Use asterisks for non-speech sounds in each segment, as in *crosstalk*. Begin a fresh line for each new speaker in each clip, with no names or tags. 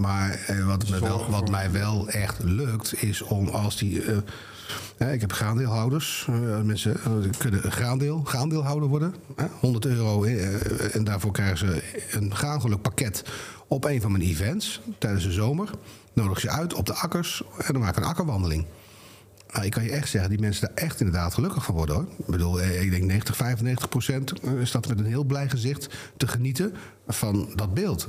Maar eh, wat, me wel, wat mij wel echt lukt, is om als die. eh, ik heb graandeelhouders. eh, mensen kunnen graandeel, graandeelhouder worden. hè, 100 euro. en daarvoor krijgen ze een graangeluk pakket op een van mijn events tijdens de zomer. Nodig ze uit op de akkers en dan maak ik een akkerwandeling. Nou, ik kan je echt zeggen, die mensen daar echt inderdaad gelukkig van worden hoor. Ik bedoel, ik denk 90, 95 procent staat met een heel blij gezicht te genieten van dat beeld.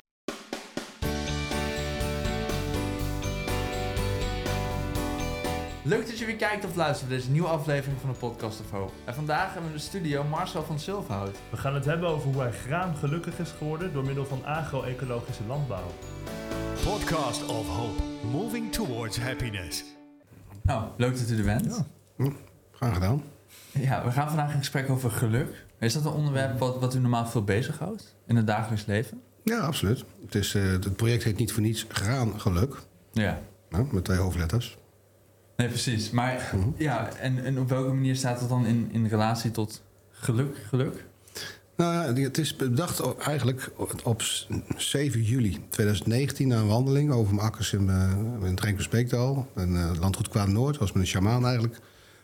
Leuk dat je weer kijkt of luistert naar deze nieuwe aflevering van de Podcast of Hope. En vandaag hebben we in de studio Marcel van Zilverhout.
We gaan het hebben over hoe hij graan gelukkig is geworden door middel van agro-ecologische landbouw.
Podcast of Hope, moving towards happiness.
Nou, leuk dat u er bent.
Graag gedaan.
Ja, we gaan vandaag in gesprek over geluk. Is dat een onderwerp wat, wat u normaal veel bezighoudt in het dagelijks leven?
Ja, absoluut. Het, is, eh, het project heet niet voor niets Graangeluk.
Ja.
Nou, met twee hoofdletters.
Nee, precies. Maar ja, en, en op welke manier staat dat dan in, in relatie tot geluk? geluk?
Nou ja, het is bedacht eigenlijk op s- 7 juli 2019 na een wandeling over mijn akkers in, uh, in Drenken Speekdal. En eh, landgoed qua Noord. was met een sjamaan eigenlijk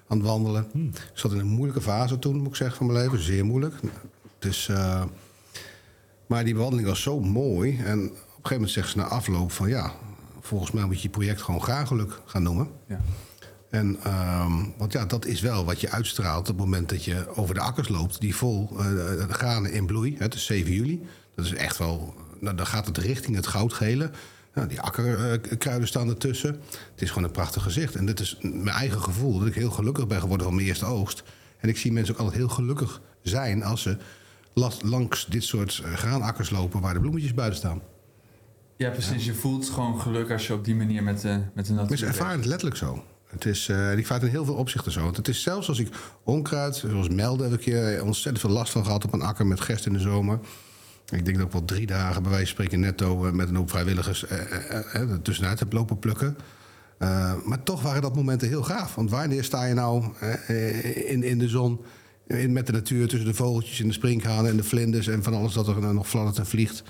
aan het wandelen. Ik zat in een moeilijke fase toen, moet ik zeggen, van mijn leven. Zeer moeilijk. Dus, eh, maar die wandeling was zo mooi. En op een gegeven moment zegt ze na afloop van... ja, volgens mij moet je je project gewoon graaggeluk gaan noemen.
Ja.
En, ehm, want ja, dat is wel wat je uitstraalt op het moment dat je over de akkers loopt, die vol de granen in bloei. Het is 7 juli. Dat is echt wel. Nou, dan gaat het richting het goudgele. Nou, die akkerkruiden staan ertussen. Het is gewoon een prachtig gezicht. En dit is mijn eigen gevoel dat ik heel gelukkig ben geworden van mijn eerste oogst. En ik zie mensen ook altijd heel gelukkig zijn als ze langs dit soort eh, graanakkers lopen waar de bloemetjes buiten staan.
Ja, precies. Je voelt gewoon geluk als je op die manier met de, met de natuur
Mensen ervaren het letterlijk zo. Het is, eh ik vaart in heel veel opzichten zo. Want het is zelfs als ik onkruid, zoals melden, heb ik hier ontzettend veel last van gehad op een akker met gerst in de zomer. Ik denk dat ik wel drie dagen bij wijze van spreken netto eh, met een hoop vrijwilligers eh, eh, eh, tussenuit heb lopen plukken. Eh, maar toch waren dat momenten heel gaaf. Want wanneer sta je nou eh, in, in de zon, in, met de natuur, tussen de vogeltjes en de sprinkhanen en de vlinders en van alles dat er nog fladdert en vliegt.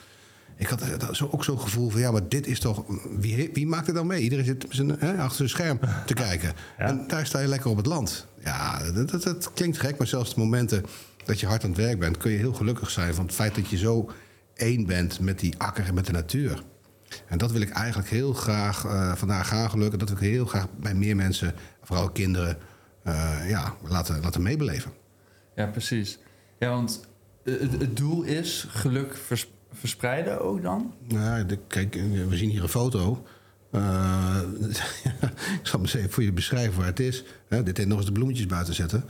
Ik had eh, zo, ook zo'n gevoel van, ja, maar dit is toch... Wie, wie maakt het dan mee? Iedereen zit zijn, hè, achter zijn scherm te kijken. En daar sta je lekker op het land. Ja, dat, dat, dat klinkt gek, maar zelfs de momenten dat je hard aan het werk bent... kun je heel gelukkig zijn van het feit dat je zo één bent met die akker en met de natuur. En dat wil ik eigenlijk heel graag eh, vandaag gaan gelukken. Dat wil ik heel graag bij meer mensen, vooral kinderen, eh, ja, laten, laten meebeleven.
Ja, precies. Ja, want het, het doel is geluk vers- verspreiden ook dan?
Nou, de- kijk, we zien hier een foto. Eh, *laughs* ik zal eens even voor je beschrijven waar het is. Hè, dit heeft nog eens de bloemetjes buiten zetten.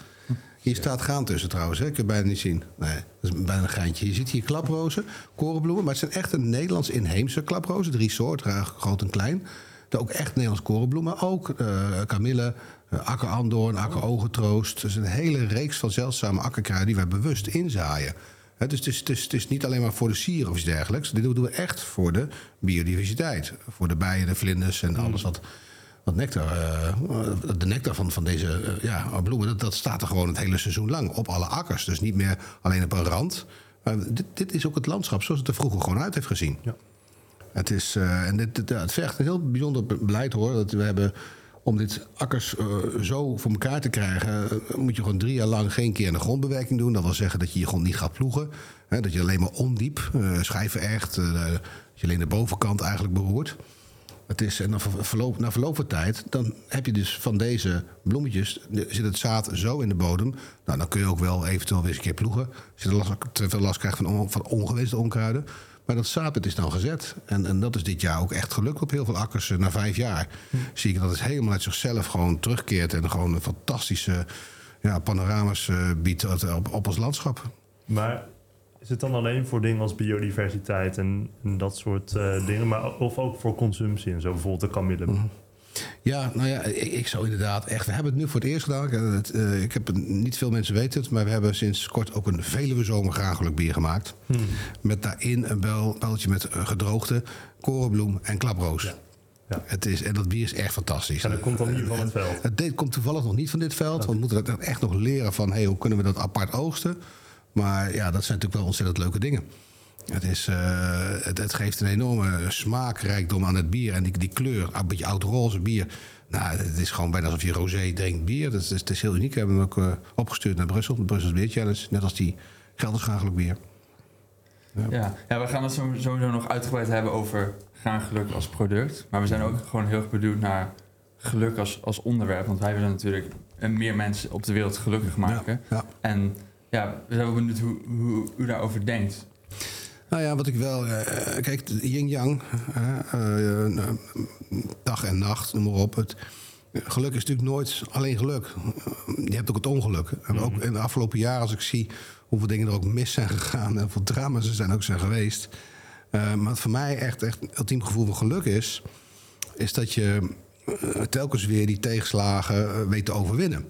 Hier staat graan tussen trouwens, hè? kun je bijna niet zien. Nee, dat is bijna een geintje. Je ziet hier klaprozen, korenbloemen. Maar het zijn echt een Nederlands inheemse klaprozen. Drie soorten, groot en klein. Er ook echt Nederlands korenbloemen. Ook eh kamille, eh, akkerandoorn, akkerogentroost. Dus een hele reeks van zeldzame akkerkruiden die wij bewust inzaaien. Dus het is, het, is, het is niet alleen maar voor de sier of iets dergelijks. Dit doen we echt voor de biodiversiteit. Voor de bijen, de vlinders en alles wat, wat nectar... eh, de nectar van, van deze eh, ja, bloemen, dat, dat staat er gewoon het hele seizoen lang op alle akkers. Dus niet meer alleen op een rand. Maar dit, dit is ook het landschap zoals het er vroeger gewoon uit heeft gezien.
Ja.
Het, is, eh, en dit, het vergt een heel bijzonder be- beleid hoor. Dat we hebben, om dit akkers eh, zo voor elkaar te krijgen, eh, moet je gewoon drie jaar lang geen keer een grondbewerking doen. Dat wil zeggen dat je je grond niet gaat ploegen. Hè, dat je alleen maar ondiep, eh schijven echt, dat je alleen de bovenkant eigenlijk beroert. Het is, en verloop, na verloop van tijd, dan heb je dus van deze bloemetjes, zit het zaad zo in de bodem. Nou, dan kun je ook wel eventueel weer eens een keer ploegen. Als je last, te veel last krijgt van, van ongewenste onkruiden. Maar dat zaad het is dan gezet. En, en dat is dit jaar ook echt gelukt op heel veel akkers. Eh, Na vijf jaar zie ik dat het helemaal uit zichzelf gewoon terugkeert. En gewoon een fantastische ja, panorama's eh, biedt op, op ons landschap.
Maar is het dan alleen voor dingen als biodiversiteit en, en dat soort eh, dingen, maar of ook voor consumptie en zo, bijvoorbeeld de kamille?
Ja, nou ja, ik, ik zou inderdaad echt. We hebben het nu voor het eerst gedaan. Ik, eh, het, ik heb het, niet veel mensen weten het, maar we hebben sinds kort ook een Veluwe zomer graagelijk bier gemaakt. Met daarin een bel, beltje met eh, gedroogde korenbloem en klaproos.
Ja.
Het is, en dat bier is echt fantastisch.
En dat komt dan niet van het veld.
Het komt toevallig nog niet van dit veld. Want we moeten dat echt nog leren van hey, hoe kunnen we dat apart oogsten. Maar ja, dat zijn natuurlijk wel ontzettend leuke dingen. Het, is, eh, het, het geeft een enorme smaakrijkdom aan het bier. En die, die kleur, een beetje oud-roze bier. Nou, het is gewoon bijna alsof je rosé drinkt bier. Dat is, het is heel uniek. We hebben hem ook eh, opgestuurd naar Brussel. De Brussels Beer Challenge. Net als die Gelderschagelijk bier.
Ja. ja, we gaan het zo- sowieso nog uitgebreid hebben over graangeluk als product. Maar we zijn ook gewoon heel erg benieuwd naar geluk als, als onderwerp. Want wij willen natuurlijk eh, meer mensen op de wereld gelukkig maken.
Ja.
En ja, we zijn ook benieuwd hoe, hoe u daarover denkt.
Nou ja, wat ik wel... eh, kijk, yin-yang. eh, dag en nacht, noem maar op. Het, geluk is natuurlijk nooit alleen geluk. Je hebt ook het ongeluk. En ook in de afgelopen jaren, als ik zie hoeveel dingen er ook mis zijn gegaan... en hoeveel drama's er zijn ook zijn geweest... maar wat voor mij echt, echt een ultiem gevoel van geluk is... is dat je telkens weer die tegenslagen weet te overwinnen.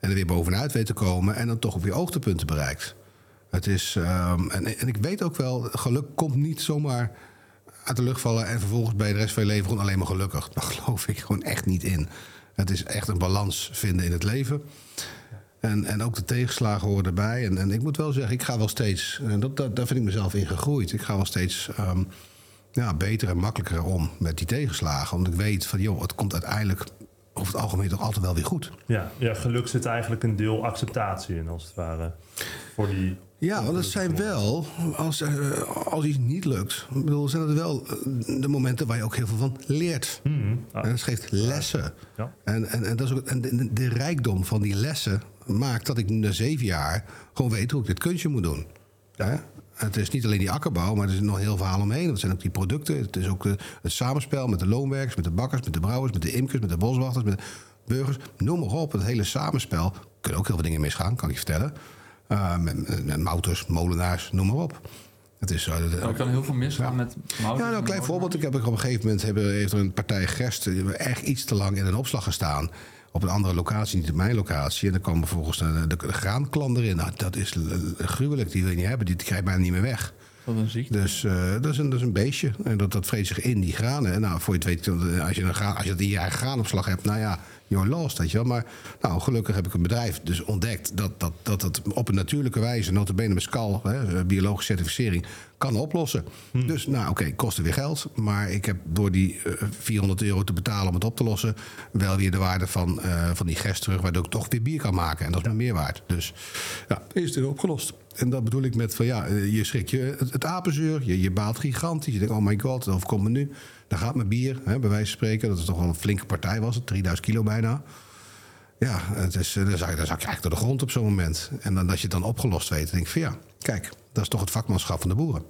En er weer bovenuit weet te komen... en dan toch weer hoogtepunten bereikt. Het is, ehm, en, en ik weet ook wel, geluk komt niet zomaar uit de lucht vallen en vervolgens bij de rest van je leven gewoon alleen maar gelukkig. Daar geloof ik gewoon echt niet in. Het is echt een balans vinden in het leven. En, en ook de tegenslagen horen erbij. En, en ik moet wel zeggen, ik ga wel steeds, en dat, dat, daar vind ik mezelf in gegroeid. Ik ga wel steeds ehm, ja, beter en makkelijker om met die tegenslagen. Omdat ik weet van, joh, het komt uiteindelijk over het algemeen toch altijd wel weer goed.
Ja, ja, geluk zit eigenlijk een deel acceptatie in, als het ware. Voor die...
Ja, want het zijn wel, als, eh, als iets niet lukt, bedoel, zijn het wel eh, de momenten waar je ook heel veel van leert.
Mhm.
En het geeft lessen.
Ja.
En, en, en, dat is ook, en de, de rijkdom van die lessen maakt dat ik na zeven jaar gewoon weet hoe ik dit kunstje moet doen. Ja? Het is niet alleen die akkerbouw, maar er is nog heel verhaal omheen. Dat zijn ook die producten. Het is ook eh, het samenspel met de loonwerkers, met de bakkers, met de brouwers, met de imkers, met de boswachters, met de burgers. Noem maar op, het hele samenspel. Er kunnen ook heel veel dingen misgaan, kan ik je vertellen. Uh, met, met, met mouters, molenaars, noem maar op. Het is, uh, de,
Er kan heel veel misgaan
Ja.
met mout.
ja, nou, een klein voorbeeld. Ik heb op een gegeven moment hebben, heeft er een partij gerst echt iets te lang in een opslag gestaan. Op een andere locatie, niet op mijn locatie. En dan kwam vervolgens de, de, de graanklan erin. Nou, dat is gruwelijk. Die wil je niet hebben. Die krijg je bijna niet meer weg.
Wat een ziekte.
Dus eh, dat, is een, dat is een beestje. En dat, dat vreet zich in, die granen. En nou, voor je het weet, als je een, graan, als je een jaar graanopslag hebt, nou ja, you're lost, weet je wel. Maar nou, gelukkig heb ik een bedrijf dus ontdekt dat, dat, dat het op een natuurlijke wijze, notabene met skal, hè, biologische certificering, kan oplossen. Dus nou, oké, kostte weer geld. Maar ik heb door die eh, 400 euro te betalen om het op te lossen, wel weer de waarde van, eh, van die gerst terug, waardoor ik toch weer bier kan maken. En dat is mijn meerwaarde. Dus ja, is het weer opgelost. En dat bedoel ik met van ja, eh, je schrik je het, het apenzuur, je, je baalt gigantisch. Je denkt, oh my god, dat overkomt me nu. Dan gaat mijn bier, hè, bij wijze van spreken. Dat is toch wel een flinke partij was het, 3000 kilo bijna. Ja, het is, eh, dan, zak, dan zak je eigenlijk door de grond op zo'n moment. En dan, als je het dan opgelost weet, dan denk ik van ja, kijk, dat is toch het vakmanschap van de boeren.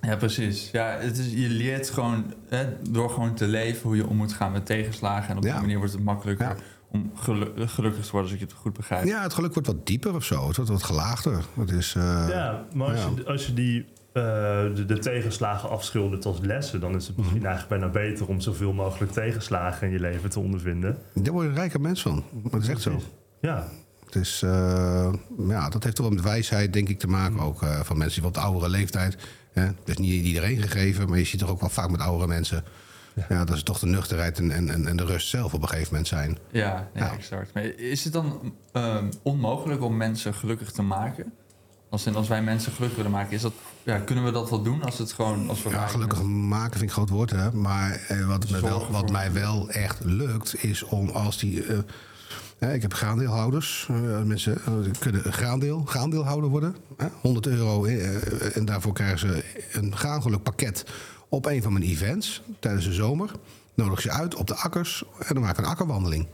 Ja, precies. Ja, het is, je leert gewoon hè, door gewoon te leven hoe je om moet gaan met tegenslagen. En op
Ja.
die manier wordt het makkelijker
Ja.
om gelu- gelukkig te worden, als ik het goed begrijp.
Ja, het geluk wordt wat dieper of zo. Het wordt wat gelaagder. Het is, eh,
Ja, maar als,
ja.
je, als je die, eh, de, de tegenslagen afschildert als lessen... dan is het misschien eigenlijk bijna beter om zoveel mogelijk tegenslagen in je leven te ondervinden.
Daar word je een rijker mens van. Dat is echt zo.
Ja,
Het is, eh, ja, dat heeft toch wel met wijsheid, denk ik, te maken. Ook eh, van mensen die de oudere leeftijd. Hè. Dat is niet iedereen gegeven, maar je ziet toch ook wel vaak met oudere mensen. Ja, dat is toch de nuchterheid en, en, en de rust zelf op een gegeven moment zijn.
Ja, ja,
Ja.
exact. Maar is het dan ehm, onmogelijk om mensen gelukkig te maken? Als, in, als wij mensen gelukkig willen maken, is dat, ja, kunnen we dat wel doen als het gewoon als we
Ja, gelukkig maken vind ik een groot woord, hè. Maar eh, wat, me wel, wat mij wel echt lukt, is om als die... eh, hè, ik heb graandeelhouders. eh, mensen eh, kunnen een graandeel, graandeelhouder worden. Hè, 100 euro en daarvoor krijgen ze een graangeluk pakket op een van mijn events tijdens de zomer. Nodig ze uit op de akkers en dan maak ik een akkerwandeling.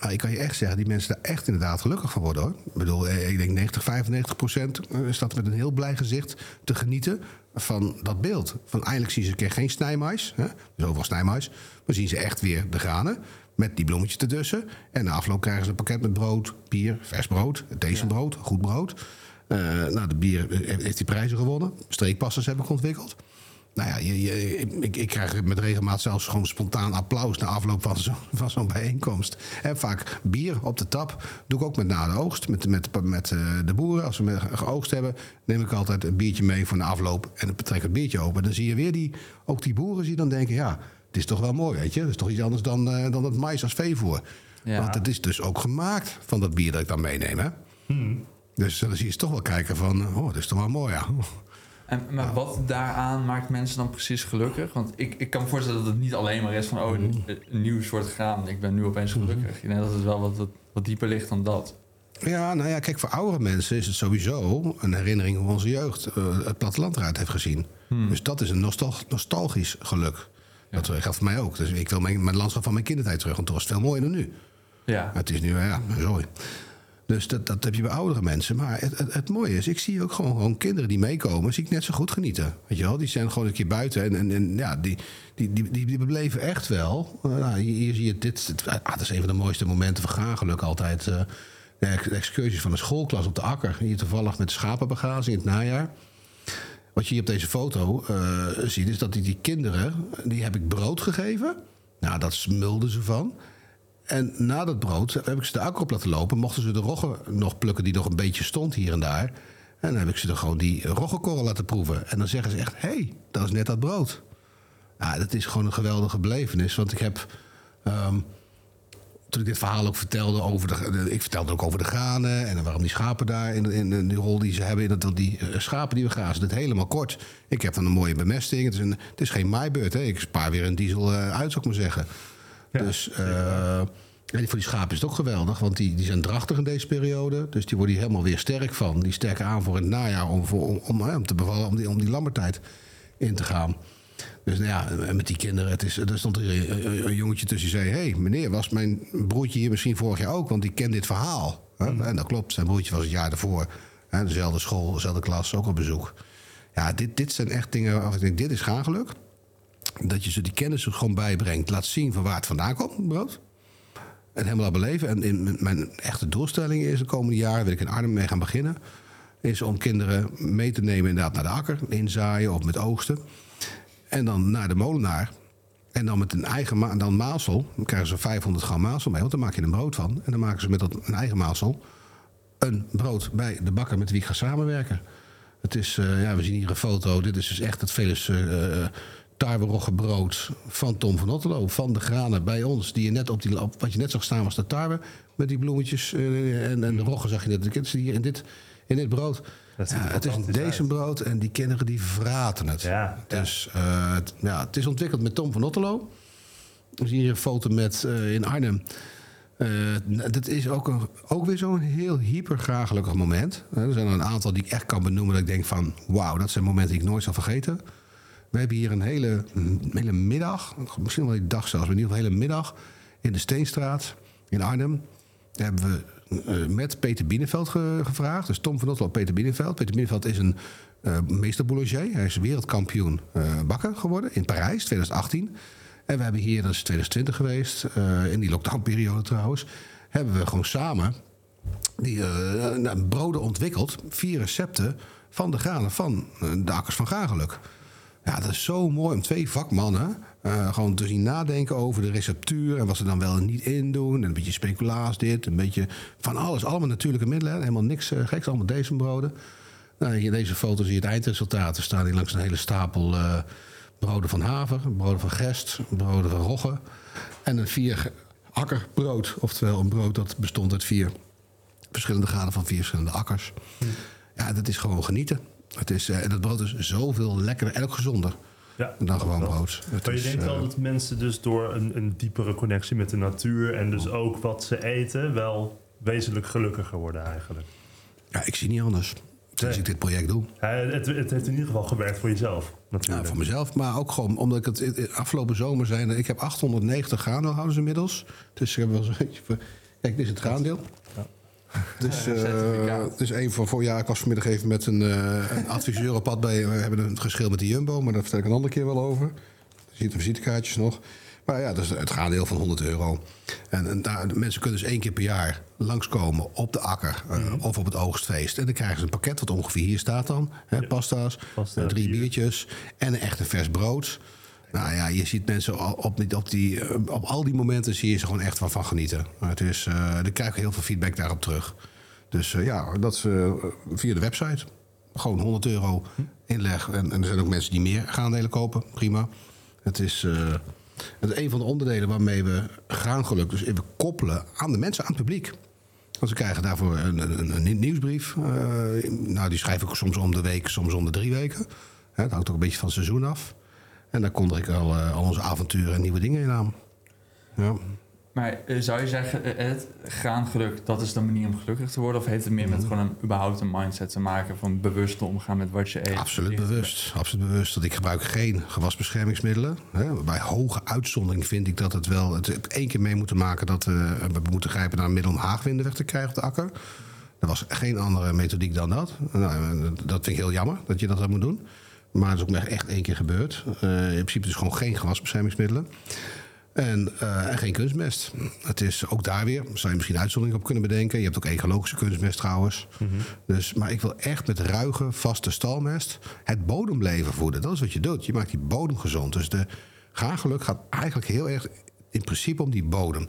Nou, ik kan je echt zeggen, die mensen daar echt inderdaad gelukkig van worden hoor. Ik bedoel, eh, ik denk 90, 95 procent staat met een heel blij gezicht te genieten van dat beeld. Van eindelijk zien ze een keer geen snijmais, hè? dus snijmais. Maar zien ze echt weer de granen met die bloemetjes ertussen. En na afloop krijgen ze een pakket met brood, bier, vers brood, decent brood, goed brood. Eh, nou, de bier heeft die prijzen gewonnen. Streekpassers heb ik ontwikkeld. Nou ja, je, je- ik, ik krijg met regelmaat zelfs gewoon spontaan applaus na afloop van zo'n *laughs* van zo'n bijeenkomst. En vaak bier op de tap doe ik ook met na de oogst. Met, met, met eh, de boeren, als we met- geoogst hebben, neem ik altijd een biertje mee voor de afloop. En dan trek ik het biertje open. Dan zie je weer die, ook die boeren die dan denken, ja, het is toch wel mooi, weet je. Het is toch iets anders dan, eh, dan het mais als veevoer.
Ja.
Want het is dus ook gemaakt van dat bier dat ik dan meeneem, hè. Dus dan zie je ze toch wel kijken van, oh, dat is toch wel mooi, ja.
En, maar wat daaraan maakt mensen dan precies gelukkig? Want ik, ik kan me voorstellen dat het niet alleen maar is van... oh, een, een nieuw soort graan, ik ben nu opeens gelukkig. Ik denk dat het wel wat, wat, wat dieper ligt dan dat.
Ja, nou ja, kijk, voor oudere mensen is het sowieso een herinnering hoe onze jeugd eh, het platteland eruit heeft gezien. Dus dat is een nostal- nostalgisch geluk. Dat geldt voor mij ook. Dus ik wil mijn, mijn landschap van mijn kindertijd terug, want het was veel mooier dan nu.
Ja,
Maar het is nu, ja, sorry. Dus dat, dat heb je bij oudere mensen. Maar het, het, mooie is, ik zie ook gewoon, gewoon kinderen die meekomen, zie ik net zo goed genieten. Weet je wel, die zijn gewoon een keer buiten en, en, ja, die, die, die, die, die echt wel. Eh, nou, hier, zie je dit. Het, ah, dat is een van de mooiste momenten van graangeluk altijd. de excursies van een schoolklas op de akker. Hier toevallig met schapenbagage in het najaar. Wat je hier op deze foto eh, ziet, is dat die, die kinderen, die heb ik brood gegeven. Nou, dat smulden ze van. En na dat brood heb ik ze de akker op laten lopen. Mochten ze de rogge nog plukken die nog een beetje stond hier en daar. En dan heb ik ze er gewoon die roggekorrel laten proeven. En dan zeggen ze echt, hé, hey, dat is net dat brood. Ja, dat is gewoon een geweldige belevenis. Want ik heb... ehm, toen ik dit verhaal ook vertelde over de, de- ik vertelde ook over de granen en waarom die schapen daar in, in, in die rol die ze hebben in dat, die eh, schapen die we grazen. Dit helemaal kort. Ik heb dan een mooie bemesting. Het is, een, het is geen maaibeurt. Hè. Ik spaar weer een diesel eh, uit, zou ik maar zeggen.
Ja,
dus eh, en voor die schapen is het ook geweldig, want die, die zijn drachtig in deze periode. Dus die worden hier helemaal weer sterk van. Die sterken aan voor het najaar om, voor, om, om, om te bevallen, om die, om die lammertijd in te gaan. Dus nou ja, met die kinderen, het is, er stond er een, jongetje tussen die zei... hé, hey, meneer, was mijn broertje hier misschien vorig jaar ook? Want die kent dit verhaal. Hè? En dat klopt, zijn broertje was het jaar daarvoor. Hè, dezelfde school, dezelfde klas, ook op bezoek. Ja, dit, dit zijn echt dingen waarvan ik denk, dit is gaangeluk. Dat je ze die kennis gewoon bijbrengt. Laat zien van waar het vandaan komt, brood. En helemaal laat beleven. En in mijn echte doelstelling is de komende jaren... wil ik in Arnhem mee gaan beginnen... is om kinderen mee te nemen inderdaad naar de akker. Inzaaien of met oogsten. En dan naar de molenaar. En dan met een eigen ma dan mazel. Dan krijgen ze 500 gram mazel mee, want dan maak je een brood van. En dan maken ze met dat, een eigen mazel een brood bij de bakker met wie ik ga samenwerken. Het is, eh, ja, we zien hier een foto. Dit is dus echt het Velis uh, tarweroggebrood van Tom van Otterlo. Van de granen bij ons. Die je net op die, op, wat je net zag staan was de tarwe. Met die bloemetjes eh, en, en de roggen zag je net. Het is hier in dit, in dit brood.
Dat
Ja, het is een decembrood en die kinderen die vraten het.
Ja,
Dus eh, het, ja, het is ontwikkeld met Tom van Otterlo. We zien hier een foto met eh, in Arnhem. Eh, dat is ook, een, ook weer zo'n heel hypergragelijk moment. Eh, er zijn er een aantal die ik echt kan benoemen. Dat ik denk van, wauw, dat zijn momenten die ik nooit zal vergeten. We hebben hier een hele, hele middag, misschien wel een dag zelfs, maar in ieder geval een hele middag in de Steenstraat in Arnhem. Daar hebben we eh, met Peter Binnenveld ge- gevraagd. Dus Tom van Otterlo, Peter Binnenveld. Peter Binnenveld is een eh meester boulanger. Hij is wereldkampioen eh, bakker geworden in Parijs 2018. En we hebben hier, dat is 2020 geweest, in die lockdownperiode trouwens, hebben we gewoon samen die broden ontwikkeld. Vier recepten van de granen van de akkers van Gageluk. Ja, dat is zo mooi om twee vakmannen eh, gewoon te zien nadenken over de receptuur en wat ze dan wel en niet in doen. En een beetje speculaas dit, een beetje van alles. Allemaal natuurlijke middelen, hè. helemaal niks eh, geks, allemaal decembroden. Nou, in deze foto zie je het eindresultaat. Er staan hier langs een hele stapel eh, broden van haver, broden van gerst, broden van rogge. En een vier akkerbrood, oftewel een brood dat bestond uit vier verschillende graden van vier verschillende akkers. Ja, dat is gewoon genieten. Het is, eh, en dat brood is zoveel lekkerder en ook gezonder
Ja,
dan gewoon
wel.
brood. Het
Maar je
is,
denkt wel
eh,
dat mensen dus door een, een diepere connectie met de natuur en dus ook wat ze eten, wel wezenlijk gelukkiger worden eigenlijk.
ja, ik zie niet anders. Sinds ik dit project doe.
Ja, het, het heeft in ieder geval gewerkt voor jezelf,
Ja,
natuurlijk.
voor mezelf, maar ook gewoon omdat ik het afgelopen zomer zijn. Ik heb 890 graandeelhouders inmiddels. Dus ik heb wel zo'n Kijk, dit is het graandeel. *laughs* Dus, eh dus één van voor ja, ik was vanmiddag even met een, eh, een adviseur op pad bij. We hebben een geschil met de Jumbo, maar daar vertel ik een andere keer wel over. Je ziet de visitekaartjes nog. Maar ja, dat is het graandeel van 100 euro. En, en daar, mensen kunnen dus één keer per jaar langskomen op de akker eh, of op het oogstfeest. En dan krijgen ze een pakket wat ongeveer hier staat dan. Hè, pasta's,
Pasta,
drie
bier.
biertjes en een vers brood. Nou ja, je ziet mensen op, die- op, die, eh, op al die momenten zie je ze gewoon echt van, van genieten. Het is, eh daar krijg heel veel feedback daarop terug. Dus eh, ja, dat eh, via de website. Gewoon 100 euro inleg. En, er zijn ook mensen die meer graandelen kopen. Prima. Het is, het een van de onderdelen waarmee we graangeluk dus even koppelen aan de mensen, aan het publiek. Want ze krijgen daarvoor een, een, nieuwsbrief. Nou, die schrijf ik soms om de week, soms om de drie weken. Hè, dat hangt ook een beetje van het seizoen af. En daar kondig ik al, eh, al onze avonturen en nieuwe dingen in aan. Ja.
Maar eh, zou je zeggen, eh, het graangeluk, dat is de manier om gelukkig te worden? Of heeft het meer met gewoon een, überhaupt een mindset te maken van bewust omgaan met wat je eet?
Absoluut bewust. Absoluut bewust. Dat ik gebruik geen gewasbeschermingsmiddelen. Hè. Bij hoge uitzondering vind ik dat het wel... Het één keer mee moeten maken dat we, we moeten grijpen naar een middel om haagwinden weg te krijgen op de akker. Er was geen andere methodiek dan dat. Nou, dat vind ik heel jammer dat je dat moet doen. Maar het is ook echt één keer gebeurd. Uh, in principe dus gewoon geen gewasbeschermingsmiddelen. En, uh, en, geen kunstmest. Het is ook daar weer, zou je misschien uitzondering op kunnen bedenken. Je hebt ook ecologische kunstmest trouwens. Mm -hmm. dus, maar ik wil echt met ruige, vaste stalmest het bodemleven voeden. Dat is wat je doet. Je maakt die bodem gezond. Dus de graangeluk gaat eigenlijk heel erg in principe om die bodem.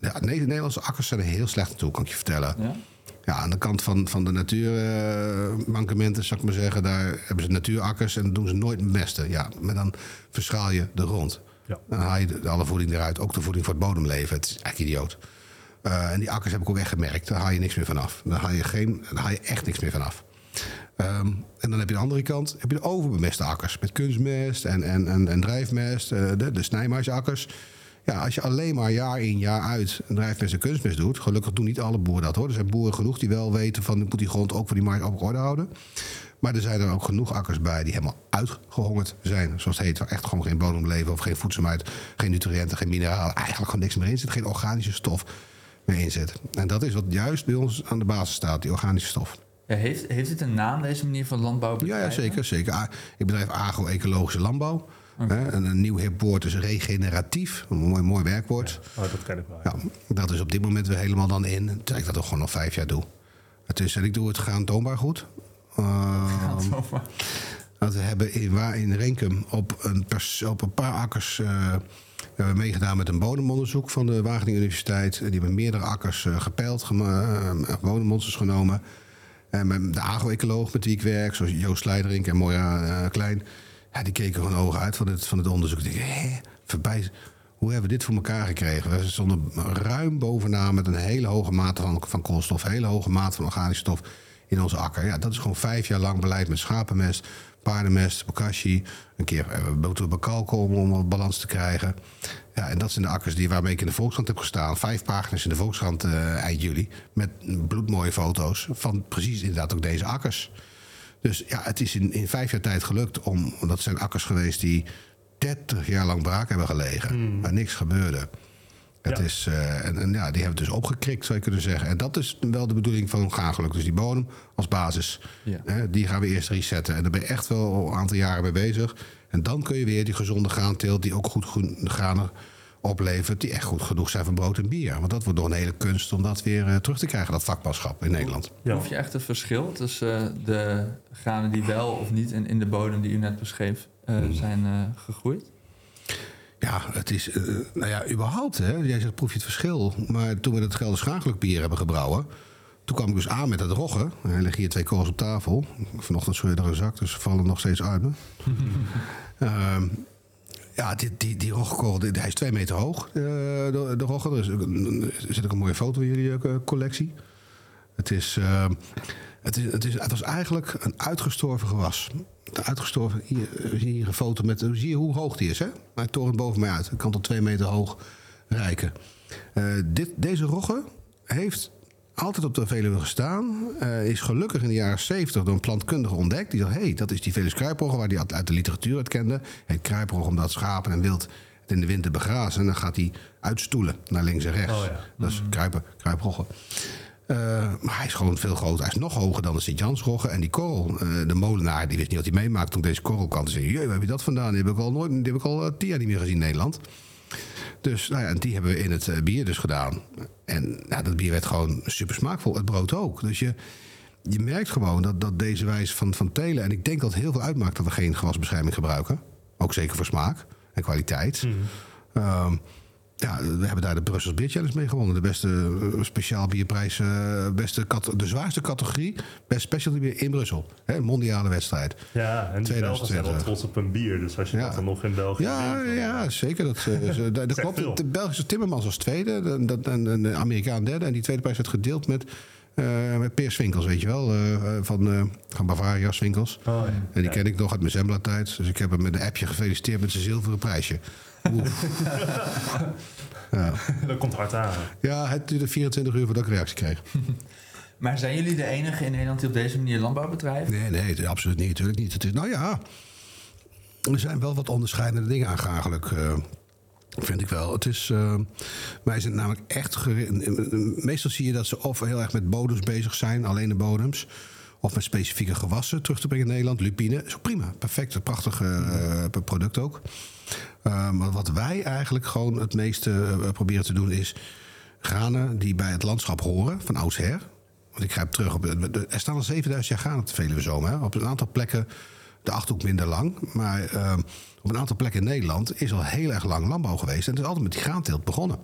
Ja, de Nederlandse akkers zijn er heel slecht naartoe, kan ik je vertellen. Ja? Ja, aan de kant van, van de natuurmankementen, zou ik maar zeggen, daar hebben ze natuurakkers en doen ze nooit mesten. Ja, maar dan verschaal je de grond. Ja. Dan haal je de, alle voeding eruit, ook de voeding voor het bodemleven. Het is eigenlijk idioot. Uh, en die akkers heb ik ook echt gemerkt, daar haal je niks meer vanaf. Dan haal je, geen, dan haal je echt niks meer vanaf. Um, en dan heb je de andere kant, heb je de overbemeste akkers. Met kunstmest en, en, en, en drijfmest, uh, de, de snijmaisakkers. Ja, als je alleen maar jaar in jaar uit een drijfmest en kunstmest doet... gelukkig doen niet alle boeren dat hoor. Er zijn boeren genoeg die wel weten van... moet die grond ook voor die mais op orde houden. Maar er zijn er ook genoeg akkers bij die helemaal uitgehongerd zijn. Zoals het heet, waar echt gewoon geen bodemleven of geen voedsel uit... geen nutriënten, geen mineralen, eigenlijk gewoon niks meer in zit. Geen organische stof meer in zit. En dat is wat juist bij ons aan de basis staat, die organische stof.
Ja, heeft, heeft het een naam, deze manier van landbouw?
Ja, ja, zeker. zeker. Ik bedrijf agro-ecologische landbouw. Okay. Een nieuw hip woord is regeneratief. Een mooi, mooi werkwoord.
Ja, oh, dat ken ik wel.
Ja, dat is op dit moment weer helemaal dan in. Terwijl ik dat ook gewoon al vijf jaar doe. Het is, en ik doe het graantoonbaar goed. Uh, dat we hebben in, waar in Renkum op een, pers, op een paar akkers... Uh, we hebben meegedaan met een bodemonderzoek van de Wageningen Universiteit. Die hebben meerdere akkers uh, gepeild, uh, bodemmonsters genomen. En met de agro-ecoloog met wie ik werk, zoals Joost Slijderink en Moja Klein... Die keken gewoon ogen uit van het, van het onderzoek. Ik hé, voorbij. Hoe hebben we dit voor elkaar gekregen? We stonden ruim bovenaan met een hele hoge mate van, van koolstof, een hele hoge mate van organische stof in onze akker. Ja, dat is gewoon vijf jaar lang beleid met schapenmest, paardenmest, bokashi. Een keer moeten we bekalken om, balans te krijgen. Ja, en dat zijn de akkers die, waarmee ik in de Volkskrant heb gestaan. Vijf pagina's in de Volkskrant uh, eind juli. Met bloedmooie foto's van precies inderdaad ook deze akkers. Dus ja, het is in, in vijf jaar tijd gelukt om... dat zijn akkers geweest die 30 jaar lang braak hebben gelegen. Mm. Waar niks gebeurde. Het
Ja.
is, uh, en, en ja, die hebben het dus opgekrikt, zou je kunnen zeggen. En dat is wel de bedoeling van graangeluk. Dus die bodem als basis,
Ja.
hè, die gaan we eerst resetten. En daar ben je echt wel een aantal jaren mee bezig. En dan kun je weer die gezonde graanteelt... die ook goed groen- granen oplevert... die echt goed genoeg zijn voor brood en bier. Want dat wordt nog een hele kunst om dat weer eh, terug te krijgen... dat vakmanschap in Nederland.
Ja.
Proef je echt het verschil tussen eh, de granen die wel of niet in, in de bodem die u net beschreef eh,
Hmm.
zijn eh, gegroeid?
Ja, het is, eh, nou ja, überhaupt, hè. Jij zegt, proef je het verschil. Maar toen we het Gelder Schaagelijk bier hebben gebrouwen... toen kwam ik dus aan met het roggen. Er liggen hier twee korrels op tafel. Vanochtend scheur je er een zak, dus ze vallen nog steeds uit me. *laughs* Ja, die, die, die roggenkorrel, die- hij is twee meter hoog, eh, de, de. Er, zit ook een mooie foto in jullie eh, collectie. Het is... ehm, het, is, het, is, het was eigenlijk een uitgestorven gewas. Een Uitgestorven, hier, eh, je hier een foto met. Zie je hoe hoog die is, hè? Hij torent boven mij uit. Hij kan tot twee meter hoog reiken. Dit, deze rogge heeft altijd op de Veluwe gestaan. Eh, is gelukkig in de jaren 70 door een plantkundige ontdekt. Die dacht, hé, hey, dat is die Velus kruiprogge waar hij uit- uit de literatuur het kende. Heet kruiprogge omdat schapen en wild het in de winter begrazen. En dan gaat hij uitstoelen naar links en rechts.
Oh ja.
Dat is kruipen, kruiprogge. Eh, maar hij is gewoon veel groter. Hij is nog hoger dan de Sint-Jansrogge. En die korrel, eh, de molenaar, die wist niet wat hij meemaakt toen deze korrel kwam. Zei, jee, waar heb je dat vandaan? Die heb ik al, nooit, die heb ik al tien jaar niet meer gezien in Nederland. Dus nou ja, en die hebben we in het eh, bier dus gedaan. En nou, dat bier werd gewoon super smaakvol. Het brood ook. Dus je, je merkt gewoon dat, dat deze wijze van, van telen... en ik denk dat het heel veel uitmaakt dat we geen gewasbescherming gebruiken. Ook zeker voor smaak en kwaliteit. Ehm, Ja, we hebben daar de Brussels Beer Challenge mee gewonnen. De beste eh, speciaal bierprijs, eh, beste de zwaarste categorie, best specialty bier in Brussel. Hè, mondiale wedstrijd.
Ja, en die Belgen zijn wel
2020.
trots op een bier. Dus als je
Ja.
dat dan nog in België
Ja, ja, zeker. Dat, eh, ze- *laughs* dat, dat
Zegt veel.
klopt. De Belgische Timmermans als tweede, de, dat, en en de Amerikaan derde. En die tweede prijs werd gedeeld met, eh met Peer Swinkels, weet je wel, van, van Bavaria Swinkels.
Oh, ja.
En die ken ik nog uit mijn Zembla-tijd. Dus ik heb hem met een appje gefeliciteerd met zijn zilveren prijsje. *laughs* Ja.
Dat komt hard aan.
ja, het duurde 24 uur voordat ik reactie kreeg. *laughs*
Maar zijn jullie de enige in Nederland die op deze manier landbouw bedrijft?
Nee, nee, het- absoluut niet. Natuurlijk niet. Het is, nou ja, er zijn wel wat onderscheidende dingen aangehaaglijk. eh vind ik wel. Het is, eh, wij zijn namelijk echt... Meestal zie je dat ze of heel erg met bodems bezig zijn, alleen de bodems... of met specifieke gewassen terug te brengen in Nederland. Lupine, is ook prima. Perfect, een prachtig eh, product ook. Eh, maar wat wij eigenlijk gewoon het meeste eh, proberen te doen is... granen die bij het landschap horen, van oudsher... Want ik grijp terug op. Er staan al 7000 jaar granen op de Veluwe Zomer. Op een aantal plekken de achterhoek minder lang. Maar eh, op een aantal plekken in Nederland is al heel erg lang landbouw geweest. En het is altijd met die graanteelt begonnen.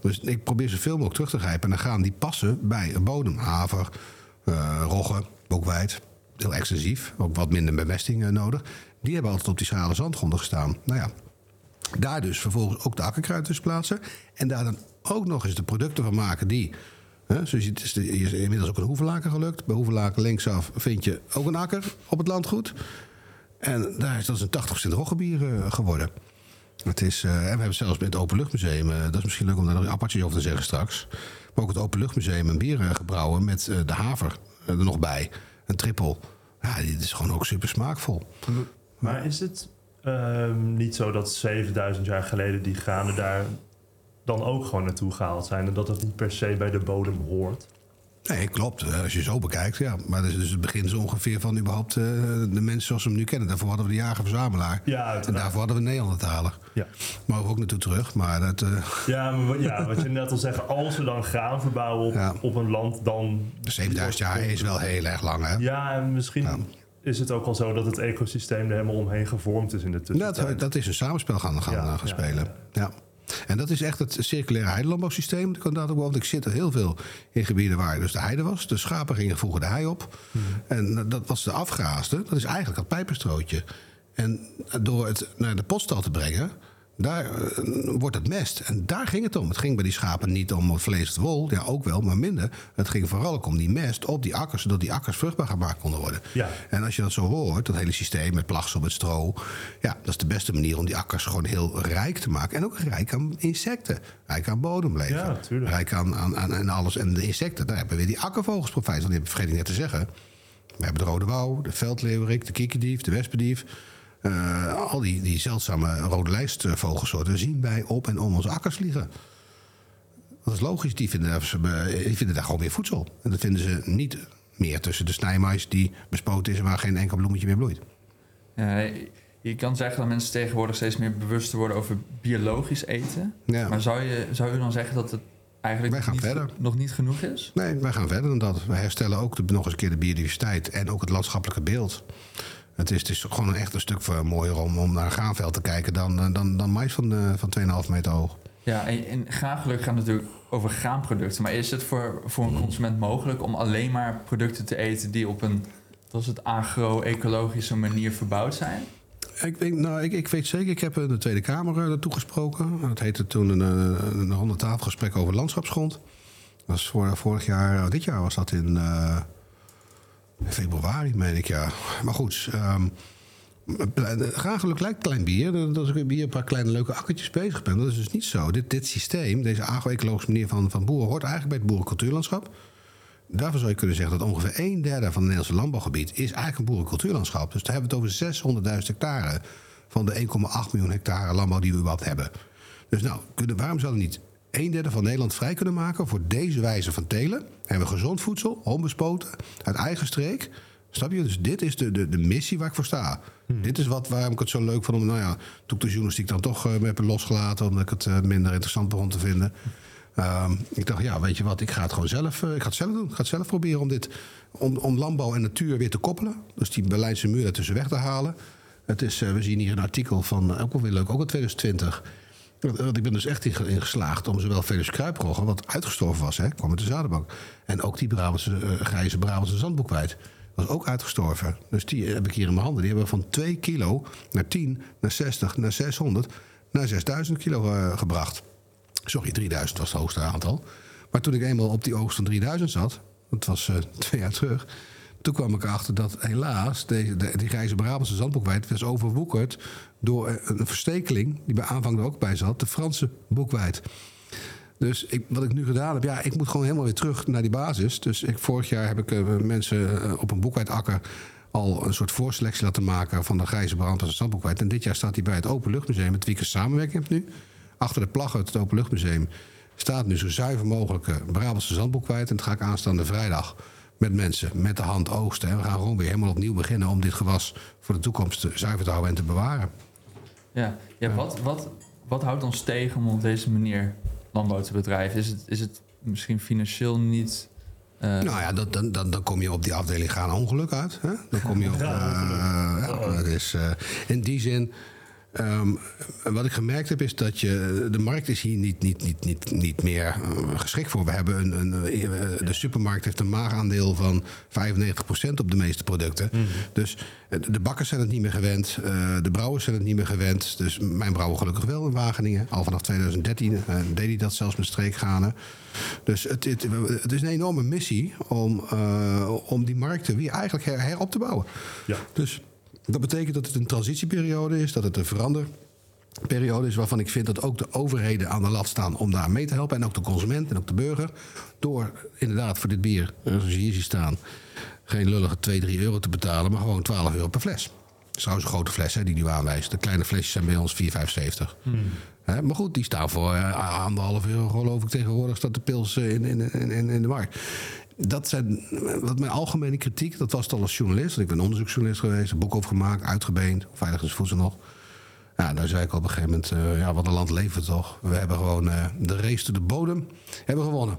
Dus ik probeer zoveel mogelijk terug te grijpen naar graan die passen bij een bodem. Haver, eh rogge, bokweit. Heel extensief. Ook wat minder bemesting nodig. Die hebben altijd op die schrale zandgronden gestaan. Nou ja, daar dus vervolgens ook de akkerkruid tussen plaatsen. En daar dan ook nog eens de producten van maken die... Hè, zoals je, het is, inmiddels ook een hoevelaken gelukt. Bij hoevelaken linksaf vind je ook een akker op het landgoed. En daar is dat is een 80% roggebier eh, geworden. Het is, eh, en we hebben zelfs met het Openluchtmuseum... eh, dat is misschien leuk om daar nog apartjes over te zeggen straks... maar ook het Openluchtmuseum een bier gebrouwen met de haver er nog bij. Een trippel. Ja, dit is gewoon ook super smaakvol.
Maar is het ehm, niet zo dat 7000 jaar geleden die granen daar dan ook gewoon naartoe gehaald zijn en dat het niet per se bij de bodem hoort?
Nee, klopt. Eh, Als je zo bekijkt, ja. Maar dat is dus het begin zo ongeveer van überhaupt eh, de mensen zoals we hem nu kennen. Daarvoor hadden we de jager-verzamelaar.
Ja,
en daarvoor hadden we Nederlandertaler.
Ja.
Maar we ook naartoe terug. Maar dat, eh,
Ja, maar wat- ja, wat je net al zegt, als we dan graan verbouwen op,
Ja.
op een land, dan...
7000 jaar is wel heel erg lang, hè?
Ja, en misschien
Ja.
Is het ook al zo dat het ecosysteem er helemaal omheen gevormd is in de tussentijd.
Dat, dat is een samenspel gaan, gaan,
Ja,
eh, gaan spelen.
ja,
En dat is echt het circulaire heidelandbouwsysteem. Ik, kan dat ook wel, want ik zit er heel veel in gebieden waar dus de heide was. De schapen gingen vroeger de hei op.
Mhm.
En dat was de afgaaste. Dat is eigenlijk het pijperstrootje. En door het naar de potstal te brengen... Daar eh, wordt het mest. En daar ging het om. Het ging bij die schapen niet om het vlees of wol. Ja, ook wel, maar minder. Het ging vooral ook om die mest op die akkers... zodat die akkers vruchtbaar gemaakt konden worden.
Ja.
En als je dat zo hoort, dat hele systeem met plagsel, met stro... ja, dat is de beste manier om die akkers gewoon heel rijk te maken. En ook rijk aan insecten. Rijk aan bodemleven.
Ja, tuurlijk.
Rijk aan, aan, aan, aan alles. En de insecten, daar hebben we weer die akkervogels profijt. Want die vergeet ik net te zeggen. We hebben de rode wouw, de veldleeuwerik, de kikkerdief, de wespendief... Eh, al die, die zeldzame rode lijstvogelssoorten zien wij op en om onze akkers vliegen. Dat is logisch, die vinden, daar- die vinden daar gewoon weer voedsel. En dat vinden ze niet meer tussen de snijmais die bespoten is... en waar geen enkel bloemetje meer bloeit.
Ja, je kan zeggen dat mensen tegenwoordig steeds meer bewust worden over biologisch eten.
Ja.
Maar zou je, zou je dan zeggen dat het eigenlijk
Wij gaan
niet,
verder.
nog niet genoeg is?
Nee, wij gaan verder dan dat. Wij herstellen ook de, nog eens een keer de biodiversiteit... en ook het landschappelijke beeld. Het is, het is gewoon een echt een stuk voor- mooier om, om naar graanveld te kijken... dan, eh, dan, dan mais van, eh, van 2,5 meter hoog.
Ja, en, en graangeluk gaat natuurlijk over graanproducten. Maar is het voor, voor een consument mogelijk om alleen maar producten te eten die op een, zoals het agro-ecologische manier verbouwd zijn?
Ik, weet- nou, ik, ik weet zeker, ik heb in de Tweede Kamer eh, naartoe gesproken. Dat heette toen een, eh, een ronde tafelgesprek over landschapsgrond. Dat was voor, vorig jaar, dit jaar was dat in eh, februari, meen ik, ja. Maar goed, ehm graaggeluk lijkt klein bier. Als ik bier een paar kleine leuke akkertjes bezig ben. Dat is dus niet zo. Dit, dit systeem, deze agro-ecologische manier van, van boeren... hoort eigenlijk bij het boerencultuurlandschap. Daarvoor zou je kunnen zeggen dat ongeveer een derde van het Nederlandse landbouwgebied is eigenlijk een boerencultuurlandschap. Dus daar hebben we het over 600.000 hectare van de 1,8 miljoen hectare landbouw die we wat hebben. Dus nou, kunnen, waarom zouden we niet een derde van Nederland vrij kunnen maken voor deze wijze van telen? Hebben we gezond voedsel, onbespoten, uit eigen streek. Snap je? Dus dit is de, de, de missie waar ik voor sta. Dit is wat, waarom ik het zo leuk vond om, nou ja, toen ik de journalistiek dan toch eh, heb losgelaten, omdat ik het eh, minder interessant begon te vinden. Ehm, ik dacht, ja, weet je wat, ik ga het gewoon zelf, eh, ik ga het zelf doen. Ik ga het zelf proberen om, dit, om, om landbouw en natuur weer te koppelen. Dus die Berlijnse muur ertussen weg te halen. Het is, we zien hier een artikel van, ook wel weer leuk, ook in 2020. Want, ik ben dus echt in, ge- in geslaagd om zowel Felix Kruiprogge, wat uitgestorven was, hè, kwam uit de zadenbank. En ook die Brabantse, eh, grijze Brabantse zandboekwijd. Was ook uitgestorven. Dus die heb ik hier in mijn handen. Die hebben van 2 kilo naar 10, naar 60, naar 600, naar 6000 kilo eh, gebracht. Sorry, 3000 was het hoogste aantal. Maar toen ik eenmaal op die oogst van 3000 zat, dat was eh, *laughs* twee jaar terug. Toen kwam ik erachter dat helaas deze, de, die grijze Brabantse zandboekwijd was overwoekerd door eh, een verstekeling die bij aanvang er ook bij zat, de Franse boekwijd. Dus ik, wat ik nu gedaan heb, ja, ik moet gewoon helemaal weer terug naar die basis. Dus ik, vorig jaar heb ik eh, mensen eh, op een boekwijdakker al een soort voorselectie laten maken van de grijze Brabantse zandboekwijd. En dit jaar staat hij bij het Openluchtmuseum, met wie ik een samenwerking heb nu. Achter de plaggen uit het Openluchtmuseum staat nu zo zuiver mogelijke Brabantse zandboekwijd. En dat ga ik aanstaande vrijdag met mensen met de hand oogsten. En we gaan gewoon weer helemaal opnieuw beginnen om dit gewas voor de toekomst zuiver te houden en te bewaren.
Ja, ja wat, wat, wat houdt ons tegen om op deze manier landbouw te bedrijven? Is het, is het misschien financieel niet... eh,
Nou ja, dat, dan, dan, dan kom je op die afdeling gaan ongeluk uit. Hè? Dan kom je op. Eh, ja, dat is, eh, in die zin. Ehm, wat ik gemerkt heb is dat je. De markt is hier niet, niet, niet, niet, niet meer eh, geschikt voor. We hebben een, een, eh, de supermarkt heeft een maagaandeel van 95% op de meeste producten. Dus eh, de bakkers zijn het niet meer gewend. de brouwers zijn het niet meer gewend. Dus mijn brouwer gelukkig wel in Wageningen. Al vanaf 2013 eh, deed hij dat zelfs met streekganen. Dus het, het, het is een enorme missie om, om die markten weer eigenlijk her, herop te bouwen.
Ja.
Dus dat betekent dat het een transitieperiode is, dat het een veranderperiode is waarvan ik vind dat ook de overheden aan de lat staan om daar mee te helpen. En ook de consument en ook de burger. Door inderdaad voor dit bier, eh, zoals je hier ziet staan, geen lullige 2, 3 euro te betalen, maar gewoon 12 euro per fles. Dat is trouwens een grote fles hè, die nu aanwijst. De kleine flesjes zijn bij ons 4,75. Hè, maar goed, die staan voor eh, anderhalf euro geloof ik tegenwoordig staat de pils eh, in, in, in- in de markt. Dat zijn wat mijn algemene kritiek, dat was het al als journalist. Ik ben onderzoeksjournalist geweest, een boek over gemaakt, uitgebeend, veiligheidsvoedsel nog. Ja, daar zei ik al op een gegeven moment, eh, ja, wat een land levert toch. We hebben gewoon eh, de race to de bodem hebben gewonnen.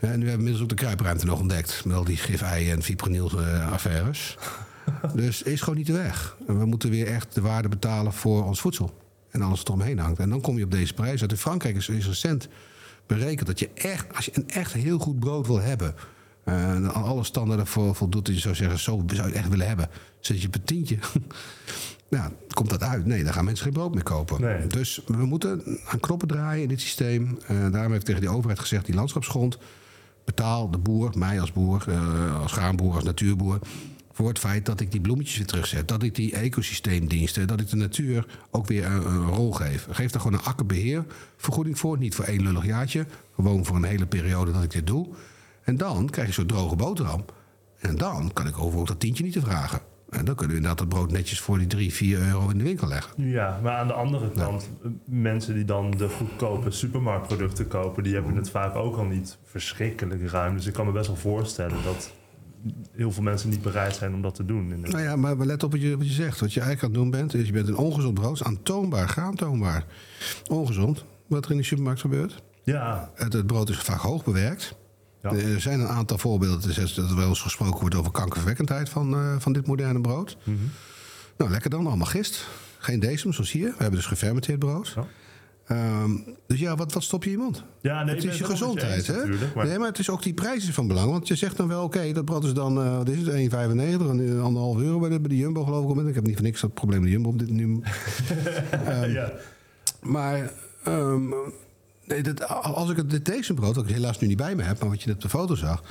En nu hebben we inmiddels ook de kruipruimte nog ontdekt. Met al die gif-ei en fipronil-affaires. *laughs* dus is gewoon niet de weg. En we moeten weer echt de waarde betalen voor ons voedsel. En alles wat eromheen hangt. En dan kom je op deze prijs. Uit in Frankrijk is, is recent berekend dat je echt, als je een echt heel goed brood wil hebben. en aan alle standaarden voor voldoet, je zou zeggen, zo zou je echt willen hebben. Zet je per tientje. ja, *laughs* komt dat uit? Nee, dan gaan mensen geen brood meer kopen.
Nee.
Dus we moeten aan knoppen draaien in dit systeem. Eh, daarom heb ik tegen die overheid gezegd, die landschapsgrond betaal de boer, mij als boer, eh, als graanboer, als natuurboer. Voor het feit dat ik die bloemetjes weer terugzet. Dat ik die ecosysteemdiensten, dat ik de natuur ook weer een, een rol geef. Geef daar gewoon een akkerbeheervergoeding voor. Niet voor één lullig jaartje. Gewoon voor een hele periode dat ik dit doe. En dan krijg je zo'n droge boterham. En dan kan ik over ook dat tientje niet te vragen. En dan kunnen we inderdaad dat brood netjes voor die 3, 4 euro in de winkel leggen.
Ja, maar aan de andere kant, eh, mensen die dan de goedkope supermarktproducten kopen, die hebben het vaak ook al niet verschrikkelijk ruim. Dus ik kan me best wel voorstellen dat heel veel mensen niet bereid zijn om dat te doen. inderdaad.
Nou ja, maar let op wat je, wat je zegt. Wat je eigenlijk aan het doen bent, is je bent een ongezond brood. Aantoonbaar, graantoonbaar. Ongezond, wat er in de supermarkt gebeurt.
Ja,
Het, het brood is vaak hoog bewerkt.
Ja.
Er zijn een aantal voorbeelden. Dat er wel eens gesproken wordt over kankerverwekkendheid van, eh, van dit moderne brood.
Mhm.
Nou, lekker dan, allemaal gist. Geen decem, zoals hier. We hebben dus gefermenteerd brood.
Ja.
Ehm, dus ja, wat, wat stop je in je mond?
ja nee,
het is je gezondheid, hè?
maar-
Nee, maar het is ook die prijs is van belang. Want je zegt dan wel, oké, dat brood is dan, eh, wat is het, 1,95, een anderhalf euro bij de, bij de Jumbo geloof ik. Ik heb niet voor niks dat probleem met de Jumbo op dit nu. *laughs*
ja.
Maar ehm, nee, dat, als ik het dit deze brood, dat ik helaas nu niet bij me heb, maar wat je net op de foto zag,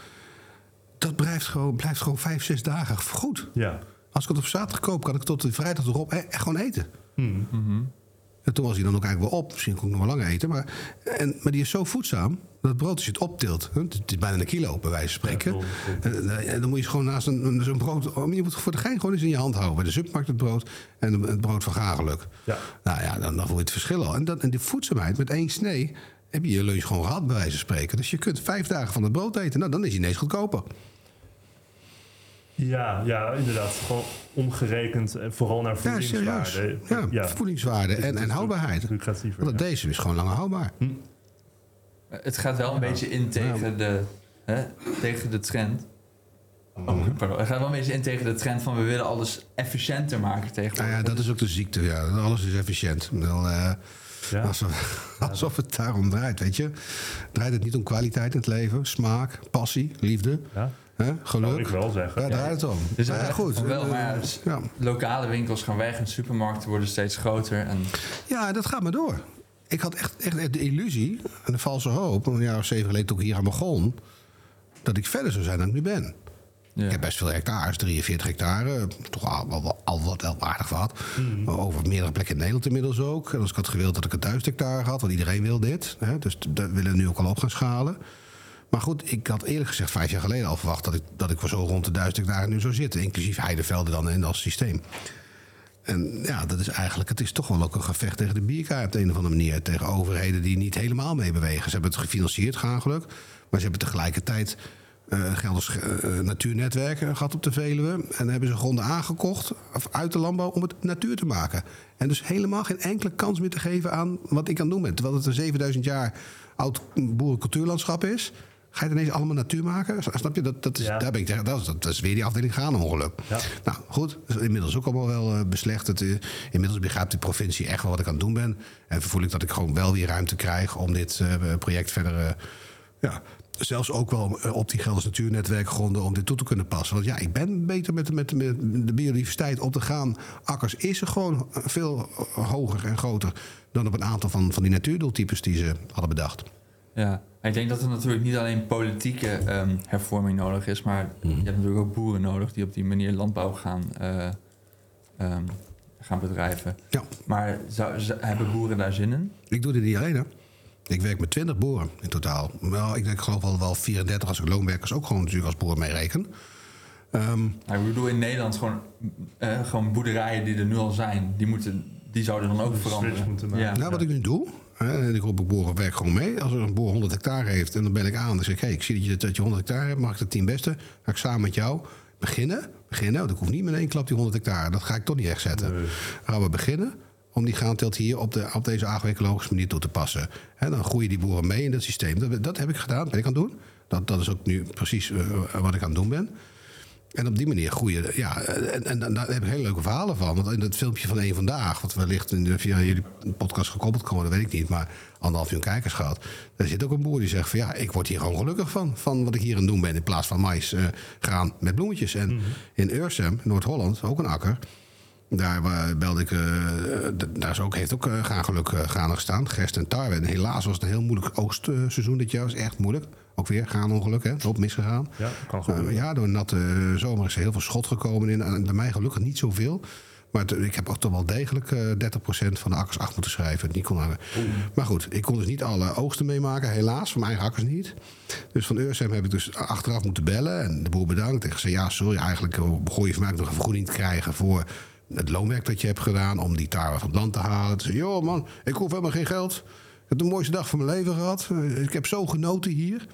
dat blijft gewoon, blijft gewoon vijf, zes dagen goed.
ja.
Als ik het op zaterdag koop, kan ik tot de vrijdag erop e- echt gewoon eten.
Hmm.
En toen was hij dan ook eigenlijk wel op. Misschien kon ik nog wel langer eten. Maar, en, maar die is zo voedzaam. Dat het brood als je het optilt. hè, Het is bijna een kilo bij wijze van spreken.
Ja, klopt,
En, en dan moet je gewoon naast een, zo'n brood. oh, Je moet voor de gein gewoon eens in je hand houden. Bij de supermarkt het brood. En het brood van Gageluk.
Ja.
Nou ja, dan, dan voel je het verschil al. En, dat, en die voedzaamheid met één snee. heb je je lunch gewoon gehad, bij wijze van spreken. Dus je kunt vijf dagen van het brood eten. Nou, dan is hij ineens goedkoper.
Ja, ja, inderdaad. Gewoon omgerekend, en vooral naar
Ja,
voedingswaarde.
serieus. Ja, voedingswaarde
Is
en, en houdbaarheid. Want
ja.
deze is gewoon langer houdbaar.
Het gaat wel een beetje in tegen de, hè, tegen de trend. Oh, pardon. Het gaat wel een beetje in tegen de trend van we willen alles efficiënter maken
Nou
tegenwoordig.
ja, dat is ook de ziekte. Ja. Alles is efficiënt. Eh,
Ja.
Alsof, *laughs* alsof het daarom draait, weet je. Draait het niet om kwaliteit in het leven, smaak, passie, liefde,
Ja,
hè,
zou
geluk?
ik wel zeggen.
Daar draait het om.
Dus
ja, goed.
Wel,
eh,
maar ja, dus
ja.
lokale winkels gaan weg en supermarkten worden steeds groter. En
Ja, dat gaat maar door. Ik had echt, echt de illusie en de valse hoop, een jaar of zeven geleden toen ik hier aan begon, dat ik verder zou zijn dan ik nu ben.
ja.
Ik heb best veel hectares, 43 hectare. Toch al, wel, wel- al wat wel aardig wat. Maar Over meerdere plekken in Nederland inmiddels ook. En als ik had gewild dat ik een 1000 hectare had, want iedereen wil dit. Hè, dus dat willen we nu ook al op gaan schalen. Maar goed, ik had eerlijk gezegd vijf jaar geleden al verwacht dat ik, dat ik voor zo rond de 1000 hectare nu zou zitten. Inclusief heidevelden dan in als systeem. En ja, dat is eigenlijk, het is toch wel ook een gevecht tegen de bierkaart op de een of andere manier. Tegen overheden die niet helemaal meebewegen. Ze hebben het gefinancierd, gaandelijk. Maar ze hebben tegelijkertijd eh Gelders eh, natuurnetwerken gehad op de Veluwe. En hebben ze gronden aangekocht uit de landbouw om het natuur te maken. En dus helemaal geen enkele kans meer te geven aan wat ik aan het doen ben. Terwijl het een 7000 jaar oud boerencultuurlandschap is. Ga je ineens allemaal natuur maken? Snap je? Dat, dat, is,
Ja.
daar ben ik tegen, dat, is, dat is weer die afdeling gaan ongeluk.
Ja.
Nou goed, inmiddels ook allemaal wel eh, beslecht. Het, eh, inmiddels begrijpt de provincie echt wel wat ik aan het doen ben. En voel ik dat ik gewoon wel weer ruimte krijg om dit eh, project verder. ja, zelfs ook wel op die Gelders Natuurnetwerkgronden om dit toe te kunnen passen. Want ja, ik ben beter met, met, met de biodiversiteit op te gaan. Akkers is er gewoon veel hoger en groter dan op een aantal van, van die natuurdoeltypes die ze hadden bedacht.
Ja, ik denk dat er natuurlijk niet alleen politieke ehm, hervorming nodig is, maar je hebt natuurlijk ook boeren nodig die op die manier landbouw gaan, eh, ehm, gaan bedrijven.
Ja.
Maar zou, hebben boeren daar zin in?
Ik doe dit niet alleen, hè. Ik werk met 20 boeren in totaal. Wel, ik denk geloof wel, wel 34 als ik loonwerkers ook gewoon natuurlijk als boer mee reken. Ehm,
Nou, ik bedoel in Nederland gewoon, eh, gewoon boerderijen die er nu al zijn, die, moeten, die zouden dan ook veranderen.
moeten maken.
Ja.
nou, wat ik nu doe, hè, en ik roep ik boeren werk gewoon mee. Als er een boer 100 hectare heeft en dan ben ik aan, dan zeg ik: hey, ik zie dat je, dat je 100 hectare hebt, mag ik de 10 beste? Ga ik samen met jou beginnen. Beginnen, want ik hoef niet met één klap die 100 hectare. Dat ga ik toch niet echt zetten.
Nee.
Gaan we beginnen om die graanteelt hier op, de, op deze agroecologische manier toe te passen. Hè, dan groeien die boeren mee in dat systeem. Dat, dat heb ik gedaan, dat ben ik aan het doen. Dat, dat is ook nu precies eh, wat ik aan het doen ben. En op die manier groeien. Ja, en, en, en daar heb ik hele leuke verhalen van. Want in dat filmpje van één vandaag, wat wellicht in de, via jullie podcast gekoppeld komen, dat weet ik niet. Maar anderhalf miljoen kijkers gehad. Daar zit ook een boer die zegt van ja, ik word hier gewoon gelukkig van. Van wat ik hier aan het doen ben. In plaats van mais, eh, graan met bloemetjes. En in Ursem, Noord-Holland, ook een akker. Daar belde ik, eh, daar is ook, heeft ook uh, graangeluk uh, granen gestaan. Gerst en tarwe. En helaas was het een heel moeilijk oogstseizoen dit jaar. was echt moeilijk. Ook weer graanongeluk, hè. Op misgegaan.
Ja, kan gebeuren.
Uh, ja, door een natte zomer is er heel veel schot gekomen in. En bij mij gelukkig niet zoveel. Maar ik heb ook toch wel degelijk uh, 30% van de akkers af moeten schrijven. Niet kon. Maar goed, ik kon dus niet alle oogsten meemaken, helaas. Van mijn eigen akkers niet. Dus van Ursem heb ik dus achteraf moeten bellen. En de boer bedankt. En gezegd, ja, sorry, eigenlijk begon je van mij nog een vergoeding te krijgen... voor het loonwerk dat je hebt gedaan om die tarwe van het land te halen. Toen zei joh man, ik hoef helemaal geen geld. Ik heb de mooiste dag van mijn leven gehad. Ik heb zo genoten hier.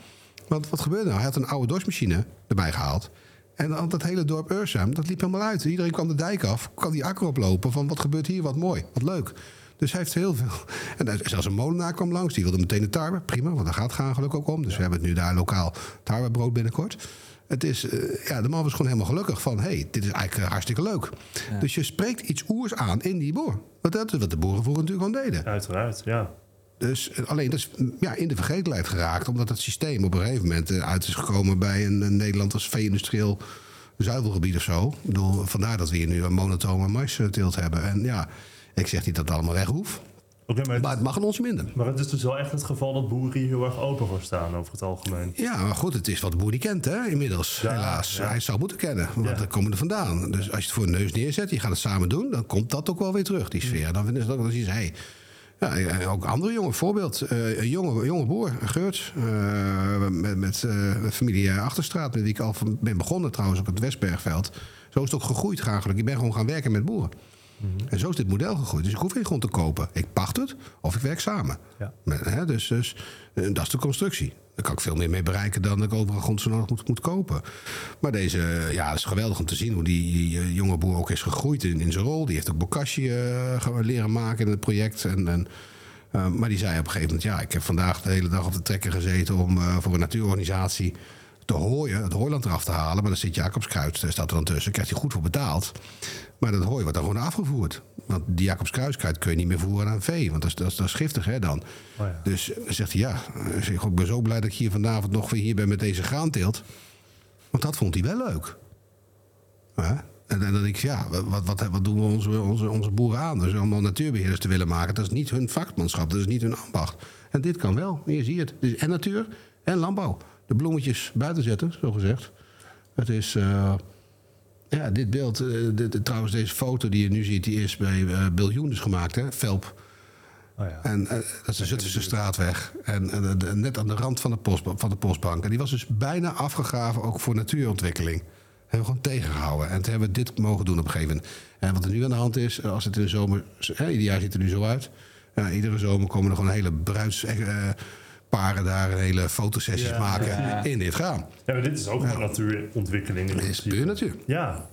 Want wat gebeurde nou? Hij had een oude dorsmachine erbij gehaald. En dan dat hele dorp Ursem, dat liep helemaal uit. Iedereen kwam de dijk af, kwam die akker oplopen van wat gebeurt hier, wat mooi, wat leuk. Dus hij heeft heel veel. *laughs* En zelfs een molenaar kwam langs, die wilde meteen de tarwe. Prima, want daar gaat gaan geluk ook om. Dus we hebben het nu daar lokaal tarwebrood binnenkort. Het is, uh, ja, de man was gewoon helemaal gelukkig van... hé, hey, dit is eigenlijk uh, hartstikke leuk. Ja. Dus je spreekt iets oers aan in die boer. Want dat is wat de boeren vroeger natuurlijk gewoon deden.
Uiteraard, ja.
Dus alleen dat is ja, in de vergetelheid geraakt... omdat het systeem op een gegeven moment uh, uit is gekomen... bij een, een Nederland als vee-industrieel zuivelgebied of zo. Ik bedoel, vandaar dat we hier nu een monotone maïsteelt hebben. En ja, ik zeg niet dat het allemaal weg hoeft.
Okay, maar, het,
maar, het, mag een ons minder.
Maar het is dus wel echt het geval dat boeren hier heel erg open voor staan over het algemeen.
Ja, maar goed, het is wat de boer die kent, hè, inmiddels. Ja, helaas. Ja. Hij zou moeten kennen, want ja. daar komen er vandaan. Dus als je het voor een neus neerzet, je gaat het samen doen... dan komt dat ook wel weer terug, die sfeer. Dan vinden ze dat ook iets, hey, ja, ook andere jongen, voorbeeld. Uh, een jonge, jonge boer, Geurt, uh, met, met uh, familie Achterstraat... met wie ik al ben begonnen trouwens op het Westbergveld. Zo is het ook gegroeid eigenlijk. Ik ben gewoon gaan werken met boeren. Mm -hmm. En zo is dit model gegroeid. Dus ik hoef geen grond te kopen. Ik pacht het of ik werk samen.
Ja.
Dus, dus dat is de constructie. Daar kan ik veel meer mee bereiken dan ik overal grond zo nodig moet, moet kopen. Maar deze, ja, het is geweldig om te zien hoe die, die jonge boer ook is gegroeid in, in zijn rol. Die heeft ook bokashi uh, leren maken in het project. En, en, uh, maar die zei op een gegeven moment: Ja, ik heb vandaag de hele dag op de trekker gezeten om voor een natuurorganisatie de hooien, het hooiland eraf te halen. Maar dan zit Jacobskruid, staat er dan tussen. krijgt hij goed voor betaald. Maar dat hooi wordt dan gewoon afgevoerd. Want die Jacobskruiskruid kun je niet meer voeren aan vee. Want dat is, dat is, dat is giftig, hè, dan.
Oh ja.
Dus dan zegt hij, ja, zegt, ik ben zo blij dat ik hier vanavond nog weer hier ben met deze graanteelt. Want dat vond hij wel leuk. Ja? En, en dan denk ik, ja, wat, wat, wat doen we onze, onze, onze boeren aan? Dus allemaal natuurbeheerders te willen maken. Dat is niet hun vakmanschap, dat is niet hun ambacht. En dit kan wel, je het. Dus en natuur en landbouw. De bloemetjes buiten zetten, zo gezegd. Het is... eh, ja, dit beeld, eh, dit- trouwens deze foto die je nu ziet, die is bij eh Biljoeners gemaakt, hè? Velp.
Oh ja.
En eh, dat is de Zutphense straatweg. En de- net aan de rand van de, post, van de postbank. En die was dus bijna afgegraven ook voor natuurontwikkeling. Hebben we gewoon tegengehouden. En toen hebben we dit mogen doen op een gegeven moment. En wat er nu aan de hand is, als het in de zomer... Hè, ieder jaar ziet het er nu zo uit. Ja, iedere zomer komen er gewoon hele bruidsparen daar... hele fotosessies
Ja.
maken
Ja.
in dit graan.
Ja, maar dit is ook een natuurontwikkeling. in
Het is puur natuur.
Ja,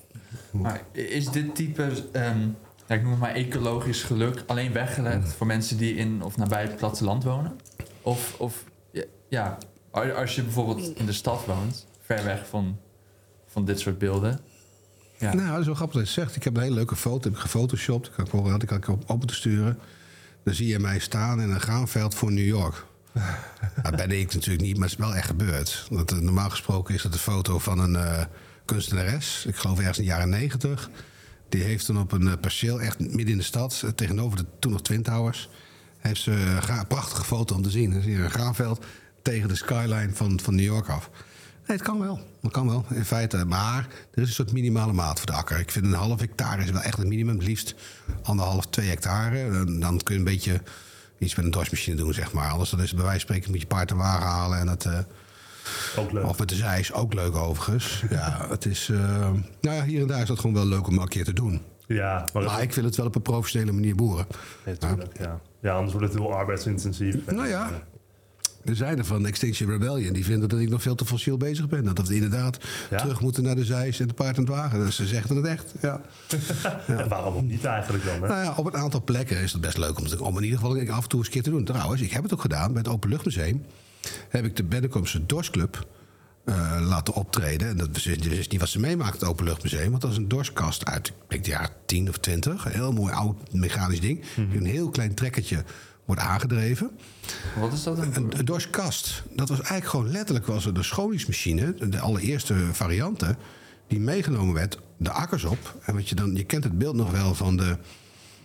Maar is dit type, ehm, ja, ik noem het maar ecologisch geluk, alleen weggelegd voor mensen die in of nabij het platteland wonen? Of, of ja, als je bijvoorbeeld in de stad woont, ver weg van, van dit soort beelden. Ja.
Nou, dat is wel grappig dat je het zegt. Ik heb een hele leuke foto, heb ik gefotoshopt. Ik kan ik op open te sturen. Dan zie je mij staan in een graanveld voor New York. Dat *laughs* ben ik natuurlijk niet, maar het is wel echt gebeurd. Want, eh, normaal gesproken is dat een foto van een eh, kunstenares. Ik geloof ergens in de jaren negentig. Die heeft dan op een eh, perceel, echt midden in de stad... tegenover de toen nog Twin Towers... heeft ze een prachtige foto om te zien. Dan zie je een graanveld tegen de skyline van, van New York af. Nee, het kan wel. Dat kan wel, in feite. Maar er is een soort minimale maat voor de akker. Ik vind een half hectare is wel echt het minimum. Het liefst anderhalf, twee hectare. Dan kun je een beetje iets met een dorsmachine doen, zeg maar. Anders dan is het bij wijze van spreken moet je paard en wagen halen. En dat, eh,
ook leuk.
of met de zeis, ook leuk overigens. ja, het is... eh, nou ja, hier en daar is dat gewoon wel leuk om een keer te doen.
Ja, maar,
Maar ik wil het wel op een professionele manier boeren.
natuurlijk, ja. ja, anders wordt het heel arbeidsintensief.
Nou ja. Zijn er van Extinction Rebellion die vinden dat ik nog veel te fossiel bezig ben. Dat we inderdaad
Ja?
terug moeten naar de zeis en de paard en het wagen. Dus ze zeggen het echt. Ja. *laughs*
En waarom ook niet eigenlijk dan? Hè?
Nou ja, op een aantal plekken is het best leuk om, te- om in ieder geval af en toe eens een keer te doen. Trouwens, ik heb het ook gedaan bij het Openluchtmuseum. Heb ik de Bennekomse Dorsclub eh, laten optreden. En dat is, niet wat ze meemaakt, het Openluchtmuseum. Want dat is een dorskast uit ik denk, de jaren 10 of 20. Een heel mooi oud mechanisch ding. Een heel klein trekkertje wordt aangedreven.
Wat is dat dan?
Een, een dorskast. Dat was eigenlijk gewoon letterlijk was er de scholingsmachine, de allereerste varianten, die meegenomen werd, de akkers op. En wat je dan, je kent het beeld nog wel van de.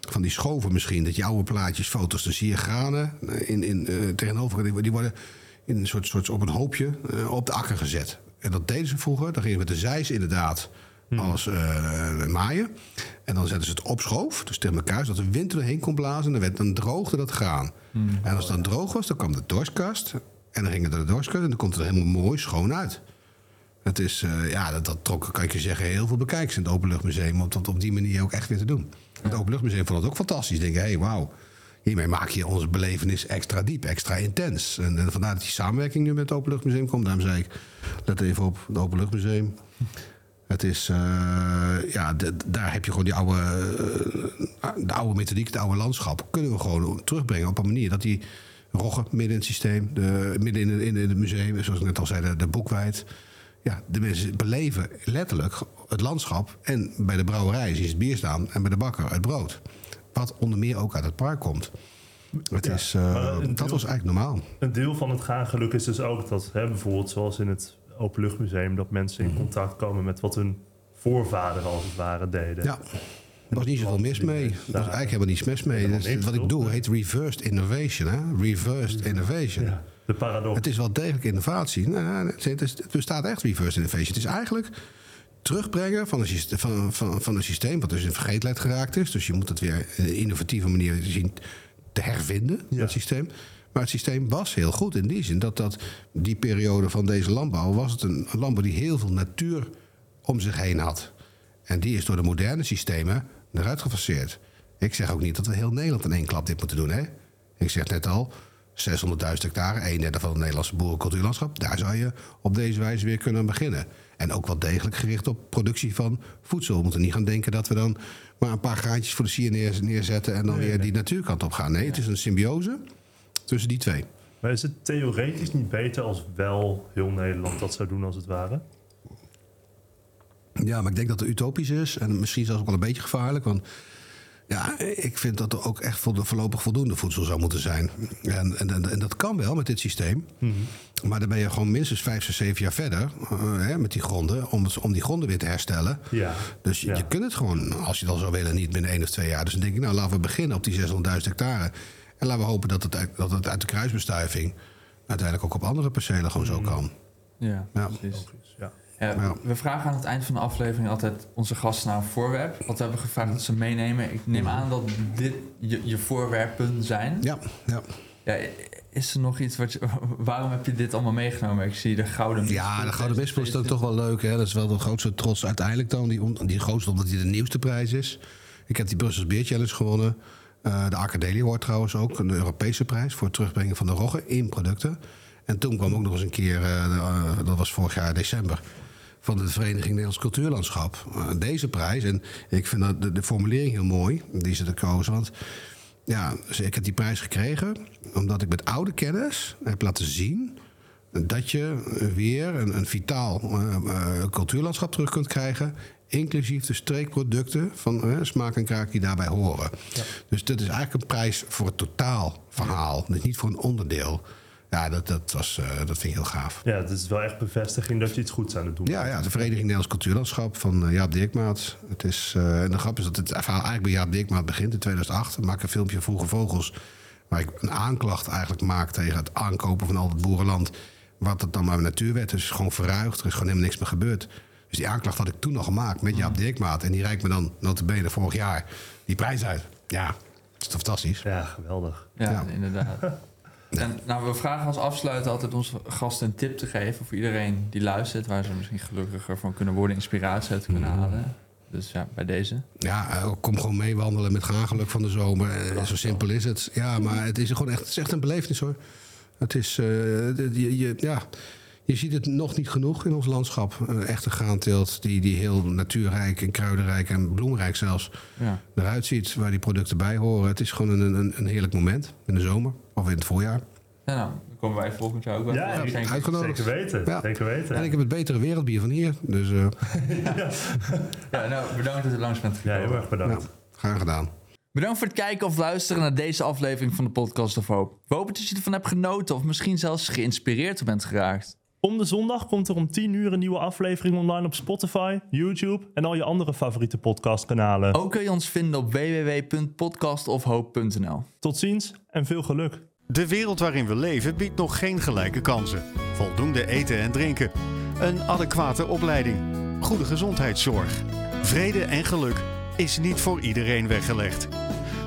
Van die schoven misschien, dat je oude plaatjes, foto's, dan zie je granen in, in, eh, tegenover. die- Die worden in een soort, soort op een hoopje eh, op de akker gezet. En dat deden ze vroeger. Dan gingen we met de zeis inderdaad alles eh, maaien. En dan zetten ze het op schoof, dus tegen elkaar, zodat de wind er doorheen kon blazen. En dan, werd, dan droogde dat graan. En als het dan droog was, dan kwam de dorskast. En dan ging het de dorskast en dan komt het er helemaal mooi schoon uit. Het is, eh, ja, dat, dat trok, kan ik je zeggen, heel veel bekijks in het Openluchtmuseum. Om dat op die manier ook echt weer te doen. Het Openluchtmuseum vond het ook fantastisch. Denken, hé, hey, wauw. Hiermee maak je onze belevenis extra diep, extra intens. En, en vandaar dat die samenwerking nu met het Openluchtmuseum komt. Daarom zei ik, let even op, het Openluchtmuseum. Het is, eh, ja, de- daar heb je gewoon die oude, eh, de oude methodiek, het oude landschap. Kunnen we gewoon terugbrengen op een manier dat die roggen midden in het systeem, de, midden in, in, in het museum, zoals ik net al zei, de, de boekwijd. Ja, de mensen beleven letterlijk het landschap. En bij de brouwerij zie je het bier staan en bij de bakker het brood. Wat onder meer ook uit het park komt. Het
Ja,
is, eh, dat
deel-
was eigenlijk normaal.
Een deel van het graangeluk is dus ook dat, hè, bijvoorbeeld zoals in het Openluchtmuseum, dat mensen
Mhm.
in contact komen met wat hun voorvaderen als het ware deden.
Ja, er was niet zoveel mis mee. Er was eigenlijk helemaal niets mis mee. Dus wat ik doe heet reversed innovation. Hè? Reversed innovation.
Ja, de paradox.
Het is wel degelijk innovatie. Nee, het, is, het bestaat echt reverse innovation. Het is eigenlijk terugbrengen van een, systeem, van, van, van een systeem wat dus in vergeetheid geraakt is. Dus je moet het weer op een innovatieve manier zien te hervinden,
Ja.
dat systeem. Maar het systeem was heel goed in die zin dat, dat die periode van deze landbouw was het een landbouw die heel veel natuur om zich heen had. En die is door de moderne systemen eruit gefaseerd. Ik zeg ook niet dat we heel Nederland in één klap dit moeten doen. Hè? Ik zeg net al, 600.000 hectare, een derde van het Nederlandse boerencultuurlandschap. Daar zou je op deze wijze weer kunnen beginnen. En ook wel degelijk gericht op productie van voedsel. We moeten niet gaan denken dat we dan maar een paar graantjes voor de sier neer- neerzetten... en dan weer die natuurkant op gaan. Nee, het is een symbiose tussen die twee.
Maar is het theoretisch niet beter als wel heel Nederland dat zou doen als het ware?
Ja, maar ik denk dat het utopisch is. En misschien zelfs ook wel een beetje gevaarlijk. Want ja, ik vind dat er ook echt voor voorlopig voldoende voedsel zou moeten zijn. En, en, en dat kan wel met dit systeem. Maar dan ben je gewoon minstens vijf, zes, zeven jaar verder eh, hè, met die gronden. Om, het- om die gronden weer te herstellen.
Ja.
Dus je,
Ja.
je kunt het gewoon, als je al zou willen, niet binnen één of twee jaar. Dus dan denk ik, nou laten we beginnen op die 600.000 hectare. En laten we hopen dat het, uit, dat het uit de kruisbestuiving uiteindelijk ook op andere percelen gewoon zo kan.
Ja,
Ja.
precies.
Ja.
Ja. We vragen aan het eind van de aflevering altijd onze gasten naar een voorwerp. Wat we hebben gevraagd dat ze meenemen. Ik neem aan dat dit je, je voorwerpen zijn.
Ja, ja.
Ja, is er nog iets wat je, waarom heb je dit allemaal meegenomen? Ik zie de gouden
Ja, de Gouden Mispel is dan toch wel leuk. Hè? Dat is wel de grootste trots uiteindelijk dan. Die, die grootste omdat hij de nieuwste prijs is. Ik heb die Brussels Beer Challenge gewonnen. Eh, de Arcadelie hoort trouwens ook een Europese prijs... voor het terugbrengen van de roggen in producten. En toen kwam ook nog eens een keer, eh, eh, dat was vorig jaar december... van de Vereniging Nederlands Cultuurlandschap. Eh, deze prijs, en ik vind dat de, de formulering heel mooi... die ze er kozen, want... Ja, dus ik heb die prijs gekregen omdat ik met oude kennis heb laten zien dat je weer een, een vitaal eh, eh, cultuurlandschap terug kunt krijgen. Inclusief de streekproducten van smaak en kraak die daarbij horen. Dus dat is eigenlijk een prijs voor het totaalverhaal. Dus niet voor een onderdeel. Ja, dat, dat, was, eh, dat vind ik heel gaaf.
Ja, het is wel echt bevestiging dat je iets goeds aan het doen
Ja,
bent.
ja, de Vereniging Nederlands Cultuurlandschap van eh, Jaap Dirkmaat. Het is, eh, en de grap is dat het verhaal eigenlijk bij Jaap Dirkmaat begint in 2008. Ik maak een filmpje Vroege Vogels... waar ik een aanklacht eigenlijk maak tegen het aankopen van al het boerenland... wat het dan maar natuurwet is. gewoon verruigd, er is gewoon helemaal niks meer gebeurd. Dus die aanklacht had ik toen al gemaakt met Jaap Dirkmaat. En die reikt me dan, notabene, vorig jaar die prijs uit. Ja, dat is toch fantastisch?
Ja, geweldig.
Ja,
Ja.
inderdaad. En nou, we vragen als afsluiter altijd onze gasten een tip te geven voor iedereen die luistert, waar ze misschien gelukkiger van kunnen worden, inspiratie uit kunnen halen. Dus ja, bij deze.
Ja, eh, kom gewoon mee wandelen met graangeluk van de zomer. Eh, Zo simpel is het. Ja, maar het is gewoon echt, het is echt een belevenis hoor. Het is, eh, je, ja, je ziet het nog niet genoeg in ons landschap. Een echte graanteelt die, die heel natuurrijk en kruidenrijk en bloemrijk zelfs
Ja.
eruit ziet. Waar die producten bij horen. Het is gewoon een, een, een heerlijk moment in de zomer of in het voorjaar.
Ja, nou, dan komen wij volgend jaar ook wel.
Ja,
ik.
Uitgenodigd.
Zeker weten.
Ja.
Zeker weten.
En ik heb het betere wereldbier van hier. Dus eh, *laughs*
Ja, nou, bedankt dat u langs bent
Ja,
gekomen.
heel erg bedankt.
ja, graag gedaan.
Bedankt voor het kijken of luisteren naar deze aflevering van de Podcast of Hope. We hopen dat je ervan hebt genoten of misschien zelfs geïnspireerd bent geraakt.
Om de zondag komt er om 10 uur een nieuwe aflevering online op Spotify, YouTube en al je andere favoriete podcastkanalen.
Ook kun je ons vinden op www.podcastofhope.nl.
Tot ziens en veel geluk.
De wereld waarin we leven biedt nog geen gelijke kansen. Voldoende eten en drinken. Een adequate opleiding. Goede gezondheidszorg. Vrede en geluk is niet voor iedereen weggelegd.